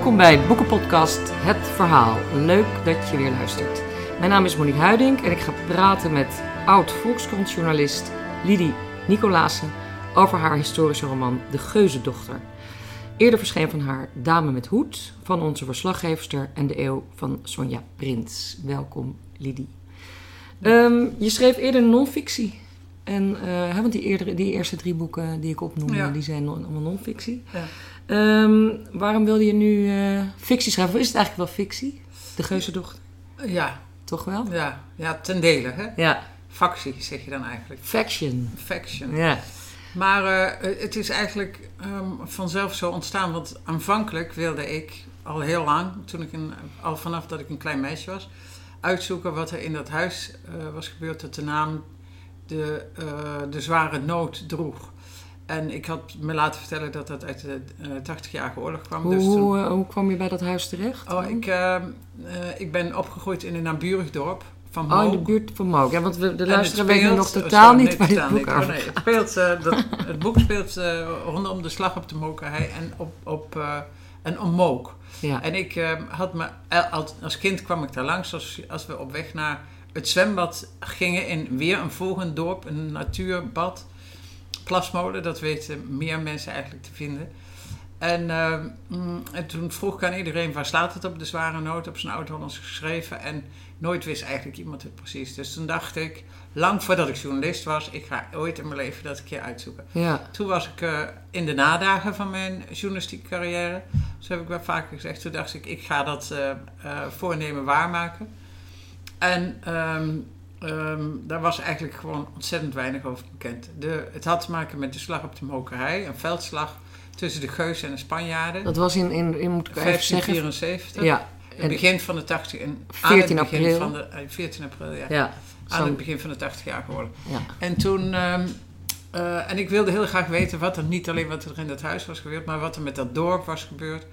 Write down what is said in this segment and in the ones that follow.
Welkom bij Boekenpodcast Het Verhaal. Leuk dat je weer luistert. Mijn naam is Monique Huiding en ik ga praten met oud-Volkskrantjournalist Lidie Nicolasen over haar historische roman De Geuzendochter. Eerder verscheen van haar Dame met Hoed van onze verslaggeefster en de eeuw van Sonja Prins. Welkom Lidie. Ehm, je schreef eerder non-fictie. En, uh, want die, eerdere, die eerste drie boeken die ik opnoemde, die zijn allemaal non-fictie. Ja. Um, waarom wilde je nu uh, fictie schrijven? Of is het eigenlijk wel fictie? De Geuzendochter? Ja. Toch wel? Ja, ja ten dele. Hè? Ja. Factie zeg je dan eigenlijk. Faction. Faction. Ja. Maar uh, het is eigenlijk um, vanzelf zo ontstaan. Want aanvankelijk wilde ik al heel lang, toen ik een, al vanaf dat ik een klein meisje was, uitzoeken wat er in dat huis uh, was gebeurd dat de naam de, de zware nood droeg. En ik had me laten vertellen dat dat uit de uh, 80-jarige oorlog kwam. Hoe, dus toen... hoe, kwam je bij dat huis terecht? Oh, ik, uh, uh, ik ben opgegroeid in een naburig dorp van. Oh, in de buurt van Mook. Ja, want we, de luisteraar weten nog totaal niet waar dit boek over oh, nee, het, speelt, dat, het boek speelt rondom de slag op de Mokerhei en op, op, en om Mook. Ja. En ik had me, als kind kwam ik daar langs als, als we op weg naar het zwembad gingen in weer een volgend dorp, een natuurbad plasmolen, dat weten meer mensen eigenlijk te vinden. En, uh, en, toen vroeg ik aan iedereen waar slaat het op de zware noot op zijn oud-Hollands geschreven. En nooit wist eigenlijk iemand het precies. Dus toen dacht ik, lang voordat ik journalist was, ik ga ooit in mijn leven dat een keer uitzoeken. Ja. Toen was ik uh, in de nadagen van mijn journalistieke carrière. Zo heb ik wel vaker gezegd. Toen dacht ik, ik ga dat uh, voornemen waarmaken. En um, Um, daar was eigenlijk gewoon ontzettend weinig over bekend. De, het had te maken met de slag op de Mokerij, een veldslag tussen de Geuzen en de Spanjaarden. Dat was in, in, in moet ik 1574. Ja. In het begin van de 80 en 14 aan het begin april. Van de, 14 april, ja. ja aan het begin van de 80 jaar geworden. Ja. En toen. Um, uh, en ik wilde heel graag weten wat er niet alleen wat er in dat huis was gebeurd, maar wat er met dat dorp was gebeurd.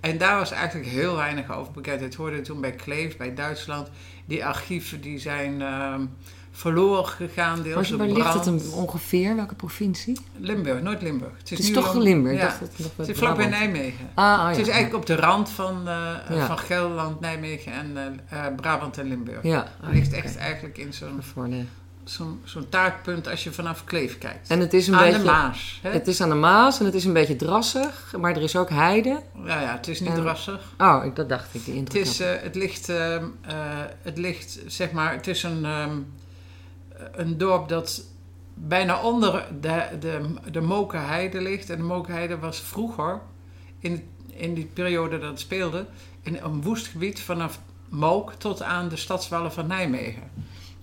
En daar was eigenlijk heel weinig over bekend. Het hoorde toen bij Kleef, bij Duitsland. Die archieven die zijn uh, verloren gegaan. Deels waar ligt het hem ongeveer? Welke provincie? Limburg, Noord-Limburg. Het is, het is toch Limburg? Ja. Het, het is vlakbij Nijmegen. Ah, oh, ja. Het is eigenlijk op de rand van, uh, van Gelderland, Nijmegen en uh, Brabant en Limburg. Ja. Het ligt echt okay. eigenlijk in zo'n... Zo'n zo'n taartpunt als je vanaf Kleef kijkt. En het is een aan beetje, de Maas. Hè? Het is aan de Maas en het is een beetje drassig, maar er is ook heide. Ja, ja het is niet en, drassig. Oh, ik, dat dacht ik. Die het, is, uh, het, ligt, uh, uh, het ligt, zeg maar, het is een, um, een dorp dat bijna onder de, de, de Mokerheide ligt. En de Mokerheide was vroeger, in, in die periode dat het speelde, in een woest gebied vanaf Mook tot aan de stadswallen van Nijmegen.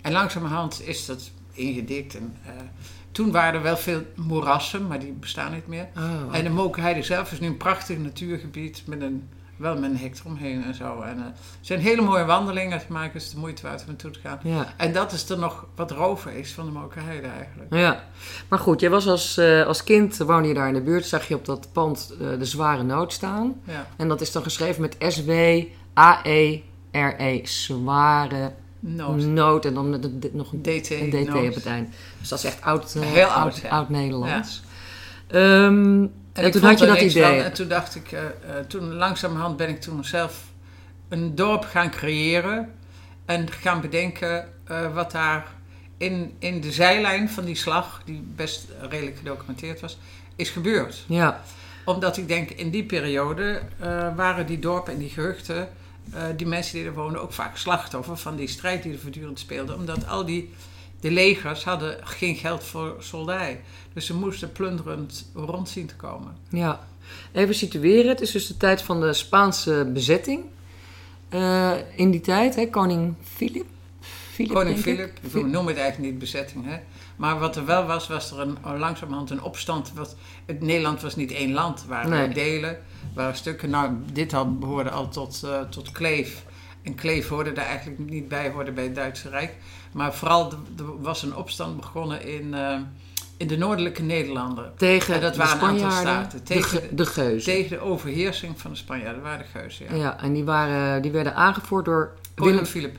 En langzamerhand is dat ingedikt. En, uh, toen waren er wel veel moerassen, maar die bestaan niet meer. Oh. En de Mokerheide zelf is nu een prachtig natuurgebied met een, wel met een hek eromheen en zo. En, uh, er zijn hele mooie wandelingen te maken, is de moeite waard om naartoe te gaan. Ja. En dat is er nog wat rover is van de Mokerheide eigenlijk. Ja, maar goed, jij was als, uh, als kind, woonde je daar in de buurt, zag je op dat pand de zware nood staan. Ja. En dat is dan geschreven met S-W-A-E-R-E, zware Nood. nood en dan met nog een DT, een DT nood. op het eind. Dus dat is echt oud, uh, Heel oud, oud, oud Nederlands. Ja. Um, en, en toen had je dat idee. Van, en toen dacht ik, uh, uh, toen langzamerhand ben ik toen zelf een dorp gaan creëren en gaan bedenken uh, wat daar in, in de zijlijn van die slag, die best redelijk gedocumenteerd was, is gebeurd. Ja. Omdat ik denk, in die periode waren die dorpen en die gehuchten uh, die mensen die er woonden ook vaak slachtoffer van die strijd die er voortdurend speelde. Omdat al die de legers hadden geen geld voor soldij. Dus ze moesten plunderend rond zien te komen. Ja, even situeren. Het is dus de tijd van de Spaanse bezetting. Uh, in die tijd, hè, koning Filip. Koning Filip, we noemen het eigenlijk niet bezetting. Hè? Maar wat er wel was, was er een, langzamerhand een opstand. Wat, het Nederland was niet één land, het waren nee. delen, waren stukken. Nou, dit had, behoorde al tot, uh, tot Kleef. En Kleef hoorde daar eigenlijk niet bij, hoorde bij het Duitse Rijk. Maar vooral, er was een opstand begonnen in, uh, in de noordelijke Nederlanden. Tegen en dat de waren een aantal staten. Tegen de, de Geuzen. Tegen de overheersing van de Spanjaarden, dat waren de Geuzen, ja. Ja, en die, waren, die werden aangevoerd door Willem Philip.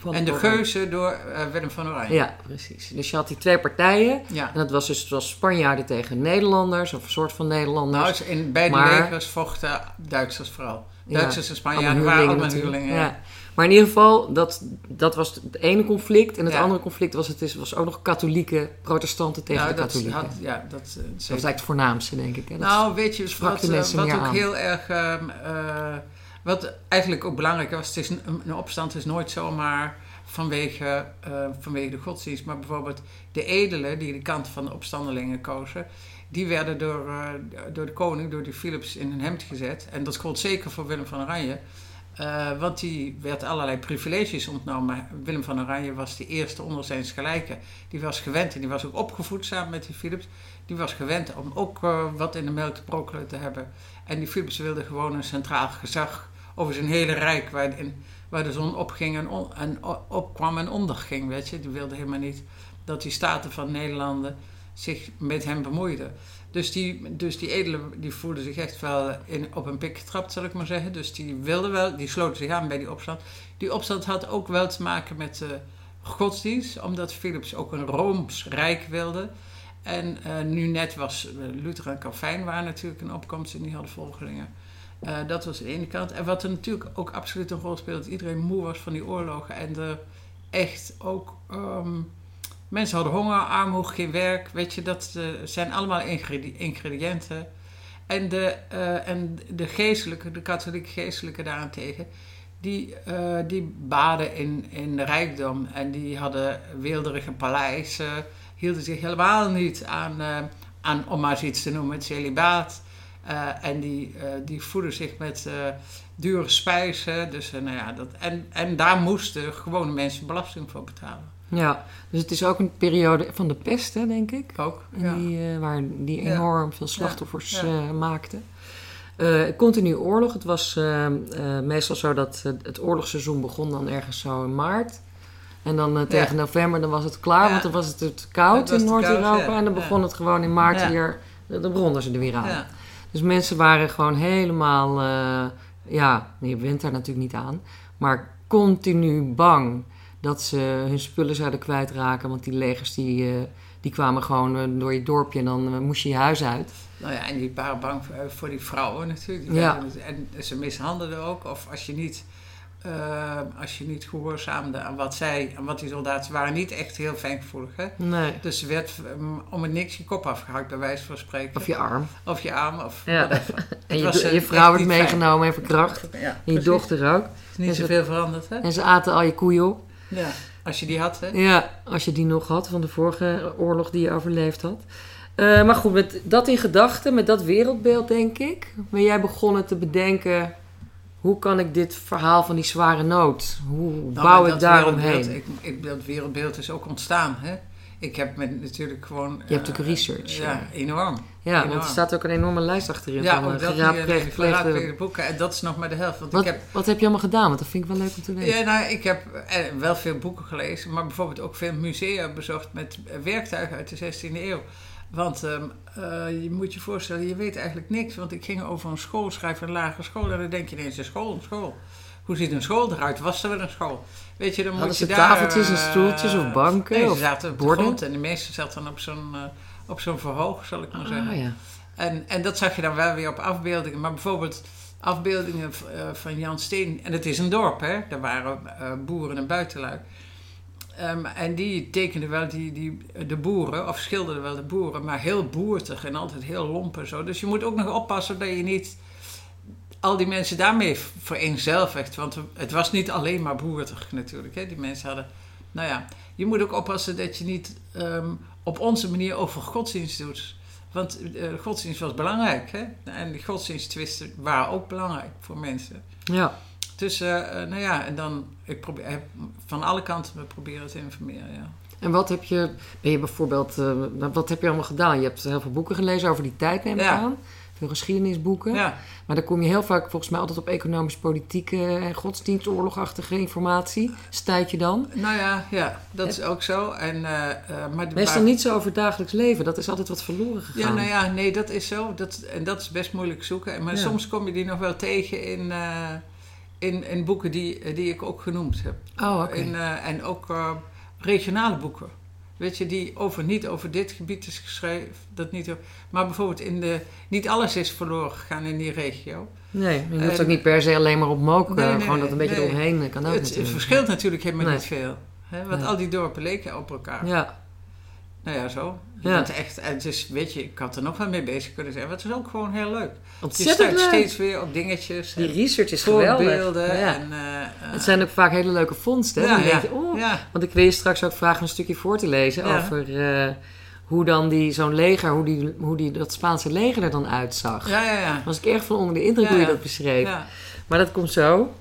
Van En de. Geuzen door eh, Willem van Oranje. Ja, precies. Dus je had die twee partijen. Ja. En dat was dus het was Spanjaarden tegen Nederlanders, of een soort van Nederlanders. Nou, dus in beide Maar- legers vochten Duitsers vooral. Ja, Duitsers en Spanjaarden waren allemaal natuurlijk. huurlingen. Ja. Maar in ieder geval, dat, dat was het ene conflict. En het andere conflict was, het is, was ook nog katholieke protestanten tegen Nou, de dat katholieken. had, ja, dat, eh, dat eigenlijk het voornaamste, denk ik. Hè? Dat- Nou, weet je, sprak wat, eh, wat ook aan. heel erg... ehm, eh, wat eigenlijk ook belangrijk was, het is een, een opstand is nooit zomaar vanwege, eh, vanwege de godsdienst. Maar bijvoorbeeld de edelen die de kant van de opstandelingen kozen... die werden door, eh, door de koning, door die Philips, in een hemd gezet. En dat gold zeker voor Willem van Oranje... Eh, want die werd allerlei privileges ontnomen. Willem van Oranje was de eerste onder zijn gelijken. Die was gewend en die was ook opgevoed samen met die Philips. Die was gewend om ook wat in de melk te brokkelen te hebben. En die Philips wilde gewoon een centraal gezag over zijn hele rijk, waar, in, waar de zon opging en, en opkwam en onderging. Weet je? Die wilde helemaal niet dat die staten van Nederlanden zich met hem bemoeiden. Dus die, dus die edelen die voelden zich echt wel in, op een pik getrapt, zal ik maar zeggen. Dus die wilden wel, die sloten zich aan bij die opstand. Die opstand had ook wel te maken met de godsdienst, omdat Philips ook een Rooms Rijk wilde. En eh, nu net was eh, Luther en Calvijn waren natuurlijk een opkomst en die hadden volgelingen. Eh, dat was de ene kant. En wat er natuurlijk ook absoluut een rol speelde, dat iedereen moe was van die oorlogen. En er echt ook ehm, mensen hadden honger, armoede, geen werk. Weet je, dat eh, zijn allemaal ingredi- ingrediënten. En de, en de geestelijke, de katholieke geestelijke daarentegen, die, die baden in, in rijkdom. En die hadden weelderige paleizen, hielden zich helemaal niet aan, eh, aan om maar eens iets te noemen, het celibaat. Eh, en die, eh, die voeden zich met dure spijzen. Dus, nou ja, dat, en, en daar moesten gewone mensen belasting voor betalen. Ja, dus het is ook een periode van de pest, hè, denk ik. Ook. Ja. Die, waar die Ja. enorm veel slachtoffers Ja. maakten. Continu oorlog. Het was meestal zo dat het oorlogsseizoen begon dan ergens zo in maart. En dan eh, tegen november dan was het klaar, Ja. want dan was het koud Het was in koud, Noord-Europa. En dan begon het gewoon in maart weer, dan begonnen ze er weer aan. Dus mensen waren gewoon helemaal, eh, ja, je bent daar natuurlijk niet aan, maar continu bang dat ze hun spullen zouden kwijtraken. Want die legers die, eh, die kwamen gewoon door je dorpje en dan moest je je huis uit. Nou ja, en die waren bang voor, voor die vrouwen natuurlijk. Die Ja. werden- En ze mishandelden ook. Of als je niet, eh, als je niet gehoorzaamde aan wat zij, aan wat die soldaten ze waren, niet echt heel fijngevoelig. Hè? Nee. Dus er werd um, om het niks je kop afgehakt, bij wijze van spreken. Of je arm. Of je arm. Of Ja. En je, eh, je vrouw werd meegenomen en verkracht. Ja, En je precies. dochter ook. is niet zoveel veranderd, hè? En ze aten al je koeien op. Ja, als je die had, hè? Ja, als je die nog had van de vorige oorlog die je overleefd had. Eh, maar goed, met dat in gedachten, met dat wereldbeeld denk ik, ben jij begonnen te bedenken... hoe kan ik dit verhaal van die zware nood, hoe Nou, bouw ik daaromheen? Ik, ik, dat wereldbeeld is ook ontstaan, hè? Ik heb met natuurlijk gewoon... Je hebt eh, ook research, Ja, ja. enorm. Ja, want er staat ook een enorme lijst achterin Ja, van eh, dat geraadpleegde- boeken. En dat is nog maar de helft. Want Wat, ik heb, wat heb je allemaal gedaan? Want dat vind ik wel leuk om te weten. ja, nou, ik heb eh, wel veel boeken gelezen, maar bijvoorbeeld ook veel musea bezocht met eh, werktuigen uit de 16e eeuw. Want ehm, eh, je moet je voorstellen, je weet eigenlijk niks. Want ik ging over een school schrijven, een lagere school. En dan denk je ineens, een school, een school. Hoe ziet een school eruit? Was er wel een school? Weet je, dan Hadden moet ze daar... tafeltjes en eh, stoeltjes of banken Nee, ze of zaten op de borden? grond. En de meeste zaten dan op zo'n eh, op zo'n verhoog, zal ik maar zeggen. Ah ja. En, en dat zag je dan wel weer op afbeeldingen. Maar bijvoorbeeld afbeeldingen van Jan Steen. En het is een dorp, hè. Daar waren boeren en buitenlui. Ehm, en die tekenden wel die, die, de boeren, of schilderden wel de boeren, maar heel boertig en altijd heel lomp en zo. Dus je moet ook nog oppassen dat je niet al die mensen daarmee vereenzelvigt. Want het was niet alleen maar boertig natuurlijk. Hè. Die mensen hadden, nou ja, je moet ook oppassen dat je niet ehm, op onze manier over godsdienst doet. Want eh, godsdienst was belangrijk, hè? En die godsdiensttwisten waren ook belangrijk voor mensen. ja. Dus, eh, eh, nou ja, en dan, ik probeer, heb van alle kanten me proberen te informeren, ja. En wat heb je, ben je bijvoorbeeld, eh, wat heb je allemaal gedaan? Je hebt heel veel boeken gelezen over die tijd, neem ik Ja. aan. Veel geschiedenisboeken. Ja, Maar dan kom je heel vaak volgens mij altijd op economisch-politieke en godsdienstoorlogachtige informatie. Stuit je dan? nou ja, ja, dat is ook zo. En, eh, eh, maar de- Meestal waar- niet zo over het dagelijks leven. Dat is altijd wat verloren Ja, gegaan. nou ja, nee, dat is zo. Dat, en dat is best moeilijk zoeken. Maar Ja. soms kom je die nog wel tegen in, eh, in, in boeken die, die ik ook genoemd heb. Oh, oké. Eh, en ook eh, regionale boeken. Weet je, die over, niet over dit gebied is geschreven. Dat niet, over- maar bijvoorbeeld in de... Niet alles is verloren gegaan in die regio. Nee, je hoeft ook niet per se alleen maar op. Nee, nee, gewoon dat een beetje nee. eromheen eh, kan ook het, het verschilt natuurlijk helemaal niet veel. Hè? Want al die dorpen leken op elkaar. Ja, Nou ja, zo. Je Ja. bent echt, en het is, weet je, ik had er nog wel mee bezig kunnen zijn. Maar het is ook gewoon heel leuk. Je ontzettend stuit leuk. steeds weer op dingetjes. Die research is geweldig. Ja. En, eh, Het zijn ook vaak hele leuke vondsten. hè? ja, je, oh. Want ik wil je straks ook vragen een stukje voor te lezen over eh, hoe dan die, zo'n leger, hoe, die, hoe die, dat Spaanse leger er dan uitzag. Ja, ja, ja. Daar was ik erg van onder de indruk hoe je dat beschreef. Maar dat komt zo.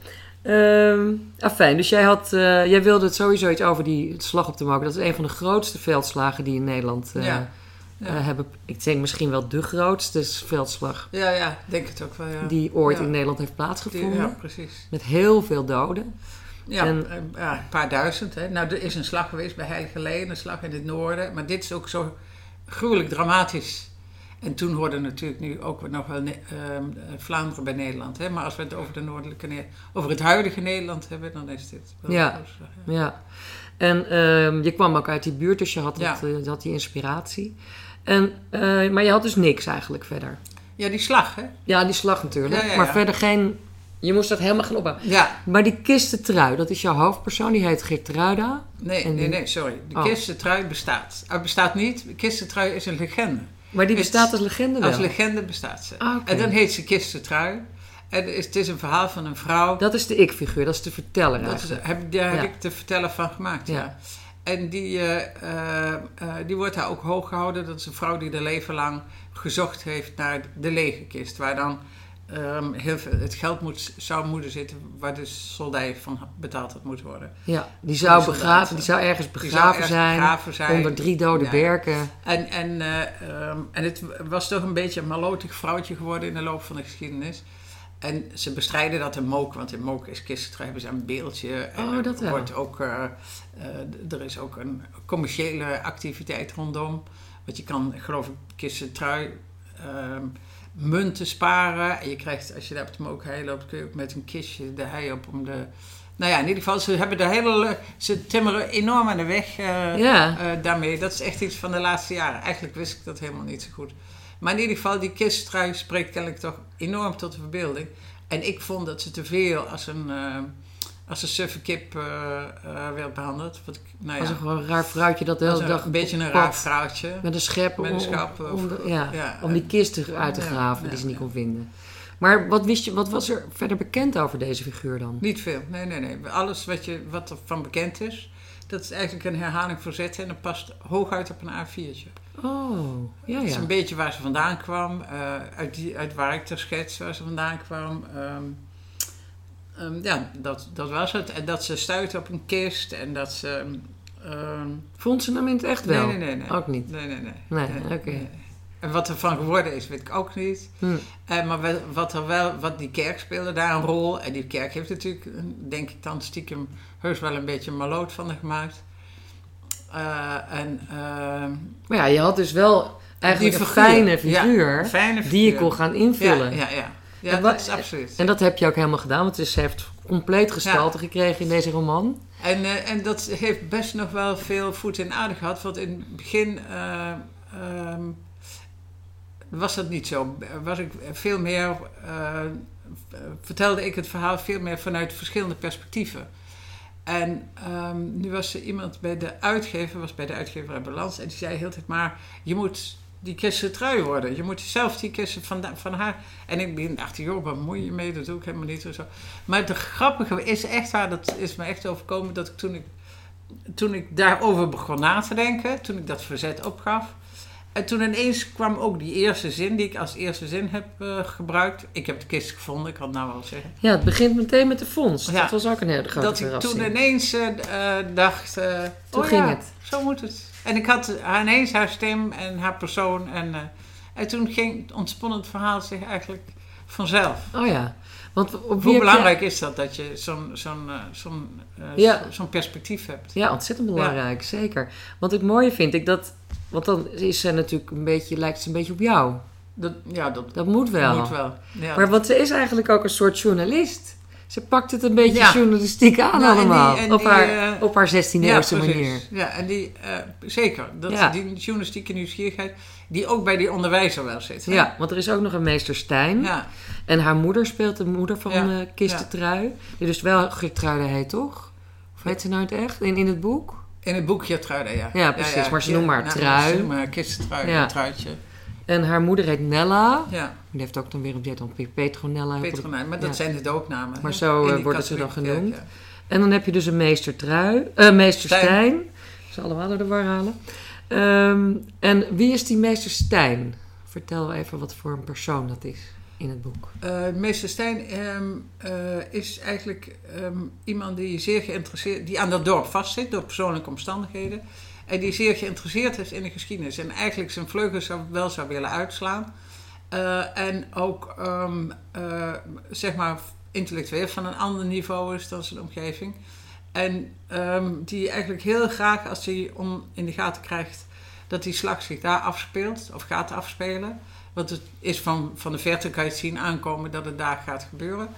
Ehm afijn, dus jij, had, eh, jij wilde het sowieso iets over die slag op de Moken. Dat is een van de grootste veldslagen die in Nederland eh, Ja. Ja. eh, hebben. Ik denk misschien wel de grootste veldslag Ja, ja, denk het ook wel, ja. die ooit in Nederland heeft Die- plaatsgevonden. ja, precies. Met heel veel doden. Ja, En- ja, een paar duizend. Hè. Nou, er is een slag geweest bij Heilige Leen, een slag in het noorden. Maar dit is ook zo gruwelijk dramatisch. En toen hoorde natuurlijk nu ook nog wel ehm, Vlaanderen bij Nederland. Hè. Maar als we het over, de noordelijke over het huidige Nederland hebben, dan is dit wel Ja. ja. Ja. En ehm, je kwam ook uit die buurt, dus je had, Ja. dat, eh, had die inspiratie. En, eh, maar je had dus niks eigenlijk verder. Ja, die slag, hè? Ja, die slag natuurlijk. Ja, Maar verder geen... Je moest dat helemaal gaan opbouwen. Ja, Maar die kistentrui, dat is jouw hoofdpersoon. Die heet Geertruida. nee, En nee, die- nee, sorry. De Oh. kistentrui bestaat. Het bestaat niet. De kistentrui is een legende. Maar die bestaat als legende wel. Als legende bestaat ze. Ah. En dan heet ze kistentrui. En het is, het is een verhaal van een vrouw. Dat is de ik-figuur, dat is de verteller Dat is, heb, daar Ja. heb ik de verteller van gemaakt, ja. Ja. En die, eh, eh, eh, die wordt daar ook hoog gehouden. Dat is een vrouw die er leven lang gezocht heeft naar de legerkist. Waar dan ehm, heel veel, het geld moet, zou moeten zitten waar de soldij van betaald had moeten worden. Ja, die zou, Die begraven, die zou ergens zou begraven ergens zijn. begraven zijn. Onder drie dode Ja. berken. En, en, eh, ehm, en het was toch een beetje een malotig vrouwtje geworden in de loop van de geschiedenis. En ze bestrijden dat in Mook, want in Mook is kistentrui, hebben ze een beeldje. En Oh, dat er, wel. wordt ook, eh, eh, er is ook een commerciële activiteit rondom. Want je kan, geloof ik, kistentrui ehm munten sparen. En je krijgt, als je daar op de Mookhei loopt, kun je ook met een kistje de hei op om de... Nou ja, in ieder geval, ze hebben de hele... Ze timmeren enorm aan de weg eh, Ja. eh, daarmee. Dat is echt iets van de laatste jaren. Eigenlijk wist ik dat helemaal niet zo goed. Maar in ieder geval, die kisttrui spreekt kennelijk toch enorm tot de verbeelding. En ik vond dat ze te veel als een, eh, als een suffe kip eh, eh, werd behandeld. Wat ik, nou Als ja, een gewoon raar vrouwtje dat de als hele een, dag een beetje een raar vrouwtje. Met een schep, Met een om- schap, om, of- om de- ja, ja, om die kist er- uit te Ja, graven ja, die ze niet ja. kon vinden. Maar wat, wist je, wat was er verder bekend over deze figuur dan? Niet veel, nee, nee, nee. Alles wat, je, wat er van bekend is, dat is eigenlijk een herhaling voor zetten. En dat past hooguit op een A4'tje. Oh, ja, Het is ja. een beetje waar ze vandaan kwam, eh, uit, die, uit waar ik ter schets waar ze vandaan kwam. Ehm, ehm, ja, dat, dat was het. En dat ze stuitte op een kist en dat ze. ehm, Vond ze hem in het echt wel? nee, nee, nee, nee. Ook niet? Nee, nee, nee. Nee, oké. En wat er van geworden is, weet ik ook niet. Hm. Eh, maar wat er wel, wat die kerk speelde daar een rol. En die kerk heeft natuurlijk, denk ik dan stiekem, heus wel een beetje een maloot van gemaakt. Eh, en ehm, Maar ja, je had dus wel eigenlijk Die een figuur, fijne figuur fijne die je figuur. kon gaan invullen. Ja, ja, ja. Ja En dat is absoluut. En dat heb je ook helemaal gedaan, want ze heeft compleet gestalte gekregen in deze roman. En, eh, en dat heeft best nog wel veel voet in aarde gehad. Want in het begin eh, ehm, was dat niet zo. Was ik veel meer, eh, vertelde ik het verhaal veel meer vanuit verschillende perspectieven. En ehm, nu was er iemand bij de uitgever, was bij de uitgever uit Balans. En die zei heel tijd, maar je moet die kisten trui worden. Je moet zelf die kisten van, van haar... En ik begin- dacht, joh, wat moet je mee? Dat doe ik helemaal niet. Zo. Maar het grappige is echt waar, dat is me echt overkomen... dat ik toen ik, toen ik daarover begon na te denken... toen ik dat verzet opgaf... En toen ineens kwam ook die eerste zin die ik als eerste zin heb eh, gebruikt. Ik heb de kist gevonden, ik kan het nou wel zeggen. Ja, het begint meteen met de vondst. Ja. Dat was ook een hele grote dat ik toen ineens eh, dacht... eh, Toen oh ging ja, het. Zo moet het. En ik had haar- ineens haar stem en haar persoon. En, eh, en toen ging, het verhaal zich eigenlijk vanzelf. Oh ja. Want Hoe je- belangrijk is dat, dat je zo'n zo'n eh, zo'n eh, Ja. zo'n perspectief hebt? Ja, ontzettend belangrijk, zeker. Want het mooie vind ik dat... Want dan is ze natuurlijk een beetje, lijkt ze een beetje op jou. Dat, ja, dat Dat moet wel. moet wel. Ja. Maar want ze is eigenlijk ook een soort journalist. Ze pakt het een beetje Ja. journalistiek aan Nou, en die- allemaal. en op, die, haar, eh, op haar 16e Ja, eeuwse precies. manier. Ja, en die, eh, zeker. Dat, Ja. Die journalistieke nieuwsgierigheid, die ook bij die onderwijzer wel zit. hè? Ja, want er is ook nog een meester Stijn. Ja, En haar moeder speelt de moeder van Ja, eh Kistentrui. Die dus wel Gertruide heet, toch? Of heet ze nou het echt? In, in het boek? in het boekje Truida, ja. Ja, precies, maar ze noemen haar Trui. Ze noemen haar kisttrui, Ja. een truitje. En haar moeder heet Nella. Ja, Die heeft ook dan weer, die heet dan Petronella. Petronijn, maar dat Ja. zijn de doopnamen. Maar zo, eh, worden ze dan genoemd. kerk. En dan heb je dus een meester Trui. eh, meester Stijn. Stijn. Ik zal allemaal door de war halen. Ehm, en wie is die meester Stijn? Vertel even wat voor een persoon dat is in het boek. Eh, meester Stijn ehm, eh, is eigenlijk ehm, iemand die zeer geïnteresseerd, die aan dat dorp vastzit door persoonlijke omstandigheden. En die zeer geïnteresseerd is in de geschiedenis. En eigenlijk zijn vleugels wel zou willen uitslaan. Eh, en ook, ehm, eh, zeg maar, intellectueel van een ander niveau is dan zijn omgeving. En ehm, die eigenlijk heel graag, als hij om in de gaten krijgt dat die slag zich daar afspeelt, of gaat afspelen. Want het is van, van de verte kan je het zien aankomen dat het daar gaat gebeuren.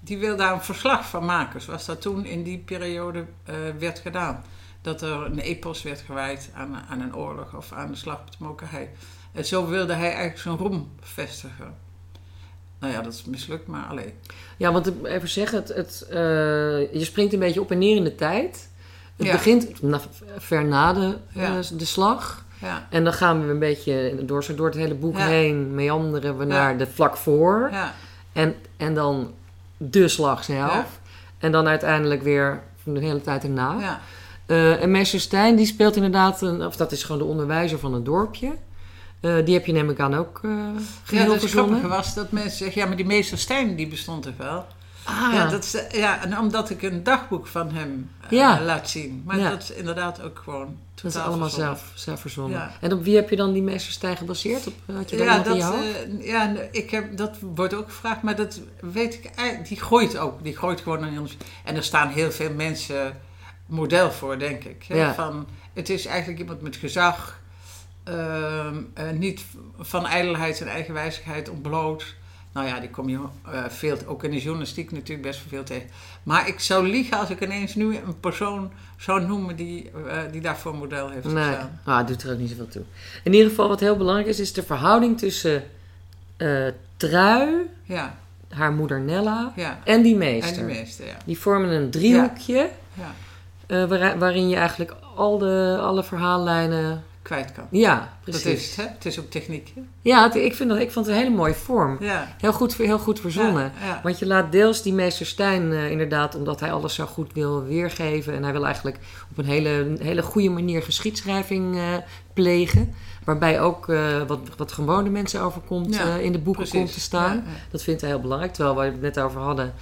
Die wil daar een verslag van maken, zoals dat toen in die periode eh, werd gedaan. Dat er een epos werd gewijd aan, aan een oorlog of aan de slag op de Mokerhei. En zo wilde hij eigenlijk zijn roem vestigen. Nou ja, dat is mislukt, maar alleen. Ja, want even zeggen, het, het, eh, je springt een beetje op en neer in de tijd. Het Ja. begint na, ver na de, Ja. eh, de slag. Ja, En dan gaan we een beetje door, zo door het hele boek heen meanderen we naar de vlak voor. ja, En, en dan de slag zelf. En dan uiteindelijk weer de hele tijd erna. Ja. Eh, en meester Stijn, die speelt inderdaad, een, of dat is gewoon de onderwijzer van het dorpje. Eh, die heb je neem ik aan ook Ja, geheel dat is verzonnen. was dat mensen zeggen, ja, maar die meester Stijn die bestond toch wel? Ah, Ja, dat is, ja, en omdat ik een dagboek van hem Ja. laat zien. Maar Ja. dat is inderdaad ook gewoon dat is allemaal verzonnen. zelf, zelf verzonnen. Ja. En op wie heb je dan die meester Stijn gebaseerd? Op, had je Ja, dat, eh, ja, ik heb, dat wordt ook gevraagd, maar dat weet ik. Die groeit ook. Die groeit gewoon in ons. En er staan heel veel mensen model voor, denk ik. hè. Ja. Van, het is eigenlijk iemand met gezag. ehm, eh, niet van ijdelheid en eigenwijzigheid ontbloot. Nou ja, die kom je eh, veel, ook in de journalistiek natuurlijk best veel tegen. Maar ik zou liegen als ik ineens nu een persoon zou noemen die, eh, die daarvoor model heeft Nee, gestaan. ah, het doet er ook niet zoveel toe. In ieder geval, wat heel belangrijk is, is de verhouding tussen eh, Trui, Ja, haar moeder Nella ja. en die En meester. die meeste, ja. Die vormen een driehoekje ja. Eh, waar- waarin je eigenlijk al de, alle verhaallijnen... Kwijt kan. Ja, precies. Dat is het, hè? Het is ook techniek. Hè? Ja, het- ik, vind dat, ik vond het een hele mooie vorm. Ja. Heel goed, heel goed verzonnen. Ja, ja. Want je laat deels die meester Stijn eh, inderdaad, omdat hij alles zo goed wil weergeven. En hij wil eigenlijk op een hele, hele goede manier geschiedschrijving eh, plegen. Waarbij ook wat, wat gewone mensen overkomt in de boeken Precies. komt te staan. Dat vindt hij heel belangrijk. Terwijl we het net over hadden.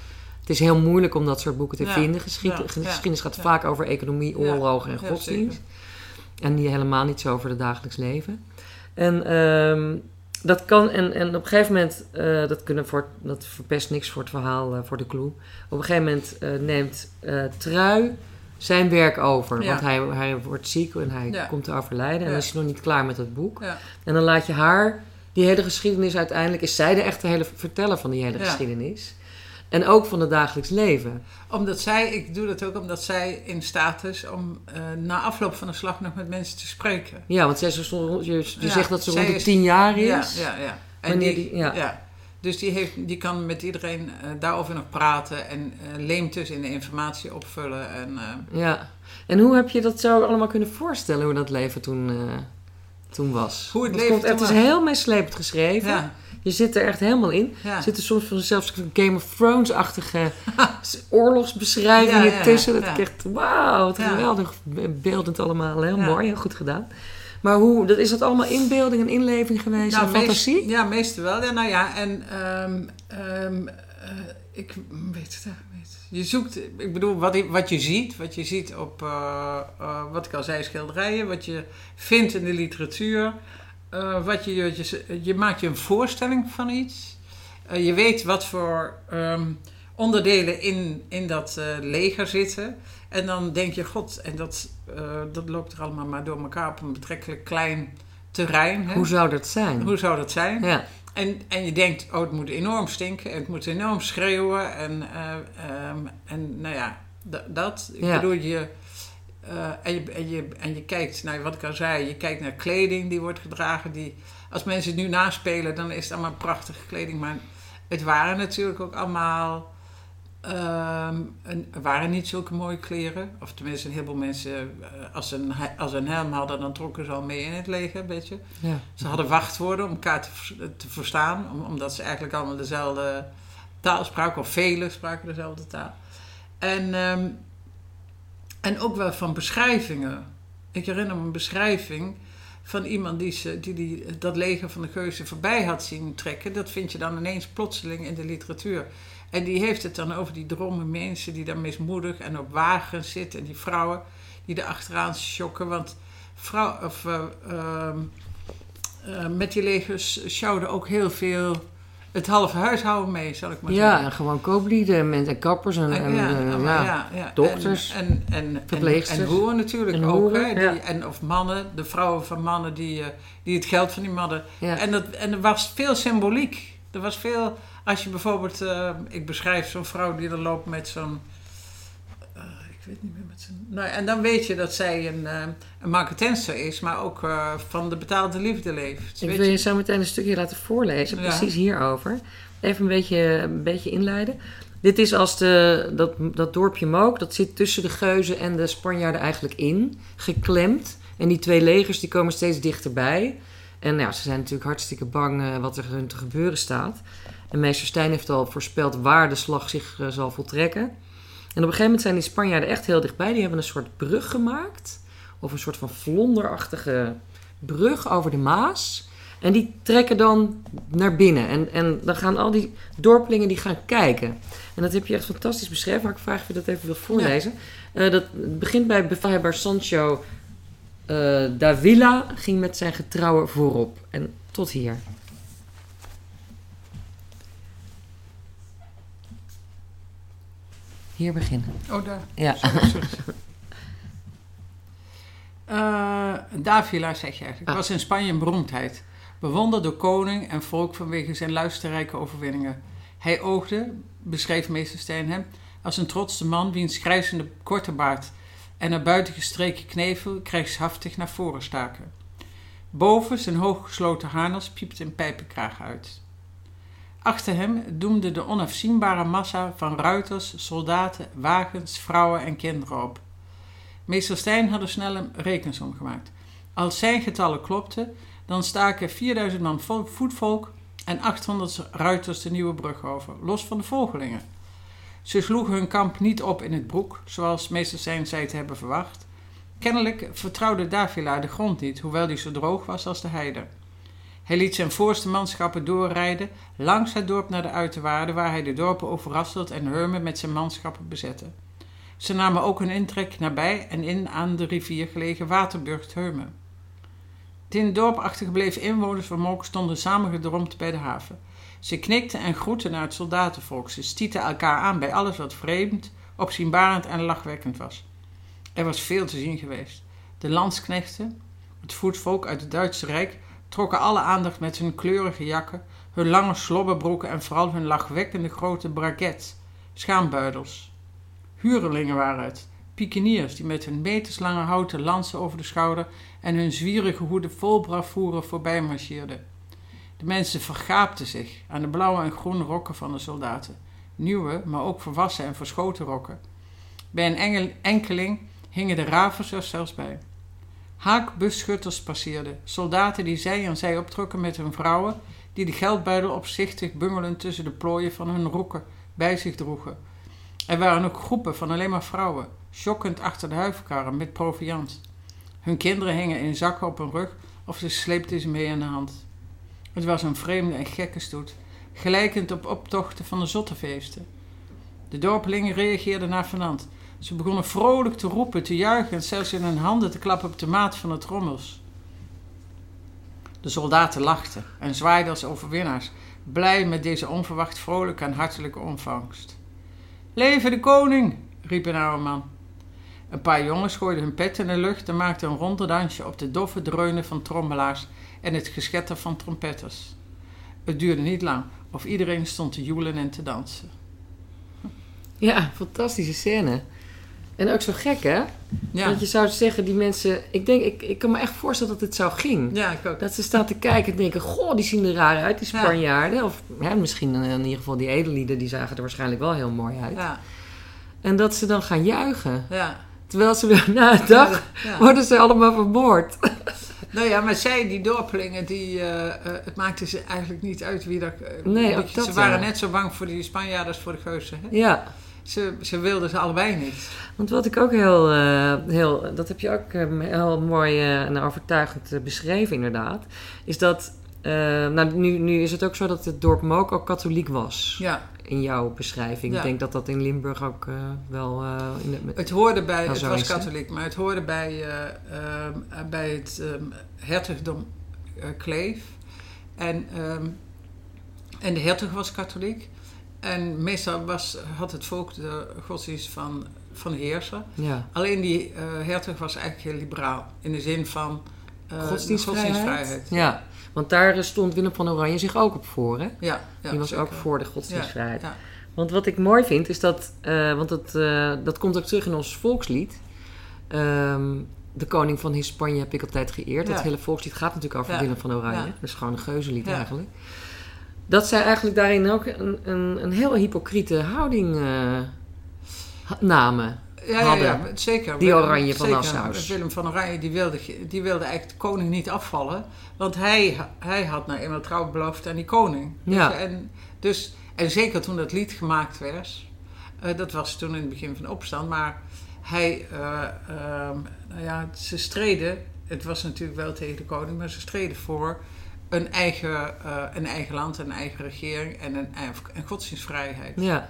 Het is heel moeilijk om dat soort boeken te vinden. Geschied- geschiedenis gaat vaak over economie, oorlogen en godsdienst. En die helemaal niet zo over het dagelijks leven. En ehm, dat kan, en, en op een gegeven moment, eh, dat, kunnen voor, dat verpest niks voor het verhaal, eh, voor de clue. Op een gegeven moment eh, neemt Trui zijn werk over. Ja. Want hij, hij wordt ziek en hij Ja. komt te overlijden. En Ja. dan is hij nog niet klaar met het boek. En dan laat je haar, die hele geschiedenis uiteindelijk, is zij de echte hele verteller van die hele geschiedenis. En ook van het dagelijks leven. Omdat zij, ik doe dat ook omdat zij in staat is om eh, na afloop van de slag nog met mensen te spreken. Ja, want zij is zo je, je Ja, zegt dat ze rond de tien jaar is. Ja, ja, ja. En die, die- ja. ja. Dus die, heeft, die kan met iedereen eh, daarover nog praten en eh leemt dus in de informatie opvullen. En, Ja. En hoe heb je dat zo allemaal kunnen voorstellen, hoe dat leven toen, toen was? Hoe het Want leven komt- Het is heel meeslepend geschreven. ja, Je zit er echt helemaal in. ja. Er zitten soms van zelfs Game of Thrones-achtige oorlogsbeschrijvingen Ja, ja, tussen. Dat ik echt, wauw, wat geweldig beeldend allemaal. Heel mooi, heel goed gedaan. Maar hoe, dat, is dat allemaal inbeelding en inleving geweest en Nou, meest- fantasie? ja, meestal wel. Ja, nou ja, en ehm, ehm, eh, ik weet het niet. Je zoekt, ik bedoel, wat, wat je ziet, wat je ziet op, eh, eh, wat ik al zei, schilderijen, wat je vindt in de literatuur, eh, wat je, je, je maakt je een voorstelling van iets. Eh, je weet wat voor ehm, onderdelen in, in dat eh, leger zitten. En dan denk je, god, en dat, dat loopt er allemaal maar door elkaar op een betrekkelijk klein terrein. Hè? Hoe zou dat zijn? Hoe zou dat zijn? Ja. en, en je denkt, oh, het moet enorm stinken. En het moet enorm schreeuwen. En, eh, ehm, en nou ja, dat. Ik Ja. bedoel, je, eh, en, je, en, je, en je kijkt naar wat ik al zei. Je kijkt naar kleding die wordt gedragen. Die, als mensen het nu naspelen, dan is het allemaal prachtige kleding. Maar het waren natuurlijk ook allemaal... ehm, een, waren niet zulke mooie kleren. Of tenminste, een heleboel mensen... eh, als, ze een, als een helm hadden, dan trokken ze al mee in het leger, weet je. Ja. Ze hadden wachtwoorden om elkaar te, te verstaan, om- omdat ze eigenlijk allemaal dezelfde taal spraken, of velen spraken dezelfde taal. En, ehm, en ook wel van beschrijvingen. Ik herinner me een beschrijving van iemand die, ze, die, die dat leger van de geuzen voorbij had zien trekken. Dat vind je dan ineens plotseling in de literatuur. En die heeft het dan over die dromme mensen die daar mismoedig en op wagens zitten. En die vrouwen die er achteraan schokken. Want vrouw, of, eh, ehm, eh, met die legers sjouwden ook heel veel het halve huishouden mee, zal ik maar ja, zeggen. en gewoon kooplieden en, en kappers en, en, ja, eh, allemaal, ja. ja, ja. dokters, en, en, en, verpleegsters. En, en hoeren natuurlijk En ook. hoeren, hè, ja. die, en, of mannen, de vrouwen van mannen die, eh, die het geld van die mannen. Ja. En, dat, en er was veel symboliek. Er was veel, als je bijvoorbeeld, eh, ik beschrijf zo'n vrouw die er loopt met zo'n, ik weet niet meer met zo'n, nou, en dan weet je dat zij een, eh een marketenster is, maar ook eh, van de betaalde liefde leeft. Ik wil je? je zo meteen een stukje laten voorlezen, Ja. precies hierover. Even een beetje, een beetje inleiden. Dit is als de, dat, dat dorpje Mook, dat zit tussen de Geuzen en de Spanjaarden eigenlijk in, geklemd. En die twee legers die komen steeds dichterbij. En nou, ja, ze zijn natuurlijk hartstikke bang eh, wat er hun te gebeuren staat. En meester Stijn heeft al voorspeld waar de slag zich zal voltrekken. En op een gegeven moment zijn die Spanjaarden echt heel dichtbij. Die hebben een soort brug gemaakt. Of een soort van vlonderachtige brug over de Maas. En die trekken dan naar binnen. En, en dan gaan al die dorpelingen die gaan kijken. En dat heb je echt fantastisch beschreven. Maar ik vraag of je dat even wil voorlezen. Eh, dat begint bij bevelhebber Sancho eh Davila. Ging met zijn getrouwen voorop. En tot hier. Hier beginnen. Oh, daar. Ja. Sorry, sorry. Eh, Davila, zeg je eigenlijk, Ah. was in Spanje een beroemdheid. Bewonderd door koning en volk vanwege zijn luisterrijke overwinningen. Hij oogde, beschreef meester Stijn hem, als een trotse man wiens grijzende korte baard en naar buiten gestreken knevel krijgshaftig naar voren staken. Boven zijn hooggesloten harnas piepte een pijpenkraag uit. Achter hem doemde de onafzienbare massa van ruiters, soldaten, wagens, vrouwen en kinderen op. Meester Stijn had er snel een rekensom gemaakt. Als zijn getallen klopten, dan staken 4000 man vol- voetvolk en 800 ruiters de nieuwe brug over, los van de volgelingen. Ze sloegen hun kamp niet op in het broek, zoals meester Stijn zei te hebben verwacht. Kennelijk vertrouwde Davila de grond niet, hoewel die zo droog was als de heide. Hij liet zijn voorste manschappen doorrijden langs het dorp naar de uiterwaarden, waar hij de dorpen overrasseld en Hurmen met zijn manschappen bezette. Ze namen ook een intrek nabij en in aan de rivier gelegen Waterburgt Heumen. De in het dorp achtergebleven inwoners van Mook stonden samengedromd bij de haven. Ze knikten en groetten naar het soldatenvolk. Ze stieten elkaar aan bij alles wat vreemd, opzienbarend en lachwekkend was. Er was veel te zien geweest. De landsknechten, het voetvolk uit het Duitse Rijk, trokken alle aandacht met hun kleurige jakken, hun lange slobberbroeken en vooral hun lachwekkende grote braguettes, schaambuidels. Huurlingen waren het, pikeniers die met hun meterslange houten lansen over de schouder en hun zwierige hoeden vol bravoure voorbij marcheerden. De mensen vergaapten zich aan de blauwe en groene rokken van de soldaten, nieuwe, maar ook volwassen en verschoten rokken. Bij een enkeling hingen de ravers er zelfs bij. Haakbusschutters passeerden, soldaten die zij en zij optrokken met hun vrouwen, die de geldbuidel opzichtig bungelend tussen de plooien van hun rokken bij zich droegen. Er waren ook groepen van alleen maar vrouwen, schokkend achter de huifkarren met proviand. Hun kinderen hingen in zakken op hun rug of ze sleepten ze mee aan de hand. Het was een vreemde en gekke stoet, gelijkend op optochten van de zottenfeesten. De dorpelingen reageerden naar Fernand. Ze begonnen vrolijk te roepen, te juichen en zelfs in hun handen te klappen op de maat van de trommels. De soldaten lachten en zwaaiden als overwinnaars, blij met deze onverwacht vrolijke en hartelijke ontvangst. Leven de koning! riep een oude man. Een paar jongens gooiden hun pet in de lucht en maakten een ronde dansje op de doffe dreunen van trommelaars en het geschetter van trompetters. het duurde niet lang. Of iedereen stond te joelen en te dansen. Ja, fantastische scène. En ook zo gek, hè? Ja, Want je zou zeggen, die mensen... Ik denk, ik, ik kan me echt voorstellen dat het zo ging. ja ik ook. Dat ze staan te kijken en denken... Goh, die zien er raar uit, die Ja. Spanjaarden. Of hè, misschien in ieder geval die edellieden... die zagen er waarschijnlijk wel heel mooi uit. Ja, En dat ze dan gaan juichen. ja. Terwijl ze weer na een dag... Ja. worden ze allemaal vermoord. Nou ja, maar zij, die dorpelingen, die, eh, eh, het maakte ze eigenlijk niet uit wie dat... Nee, ook dat, Ze waren net zo bang voor die Spanjaarden als voor de geuzen. Hè? Ja, Ze, ze wilden ze allebei niet. want wat ik ook heel... eh, heel dat heb je ook eh, heel mooi eh, en overtuigend beschreven inderdaad. Is dat... nou, nu, nu is het ook zo dat het dorp Mook ook katholiek was. Ja, In jouw beschrijving. Ja. Ik denk dat dat in Limburg ook wel... in de, het hoorde bij, het was katholiek, maar het hoorde bij, eh, ehm, bij het ehm, hertogdom Kleef. En, ehm, en de hertog was katholiek. En meestal was, had het volk de godsdienst van, van ja. Alleen die eh, hertog was eigenlijk heel liberaal. In de zin van eh, Godsdienstvrijheid? godsdienstvrijheid. Ja, want daar stond Willem van Oranje zich ook op voor, hè? Ja, ja, Die was zeker. ook voor de godsdienstvrijheid. Ja, Want wat ik mooi vind, is dat... eh, want dat, eh, dat komt ook terug in ons volkslied. Ehm, de koning van Hispanje heb ik altijd geëerd. Dat hele volkslied gaat natuurlijk over. Willem van Oranje. Dat is gewoon een geuzenlied Ja. eigenlijk. Dat zij eigenlijk daarin ook een, een, een heel hypocriete houding eh, namen. Ja, ja, hadden. ja, zeker. Die Willem- Oranje van zeker. Nassau's. Willem van Oranje die wilde, die wilde eigenlijk de koning niet afvallen. Want hij, hij had nou eenmaal trouw beloofd aan die koning. Ja. Dus, en, dus, en zeker toen dat lied gemaakt werd. eh, dat was toen in het begin van de opstand. Maar hij, eh, ehm, nou ja, ze streden. Het was natuurlijk wel tegen de koning, maar ze streden voor een eigen, eh, een eigen land, een eigen regering en een, een godsdienstvrijheid. Ja.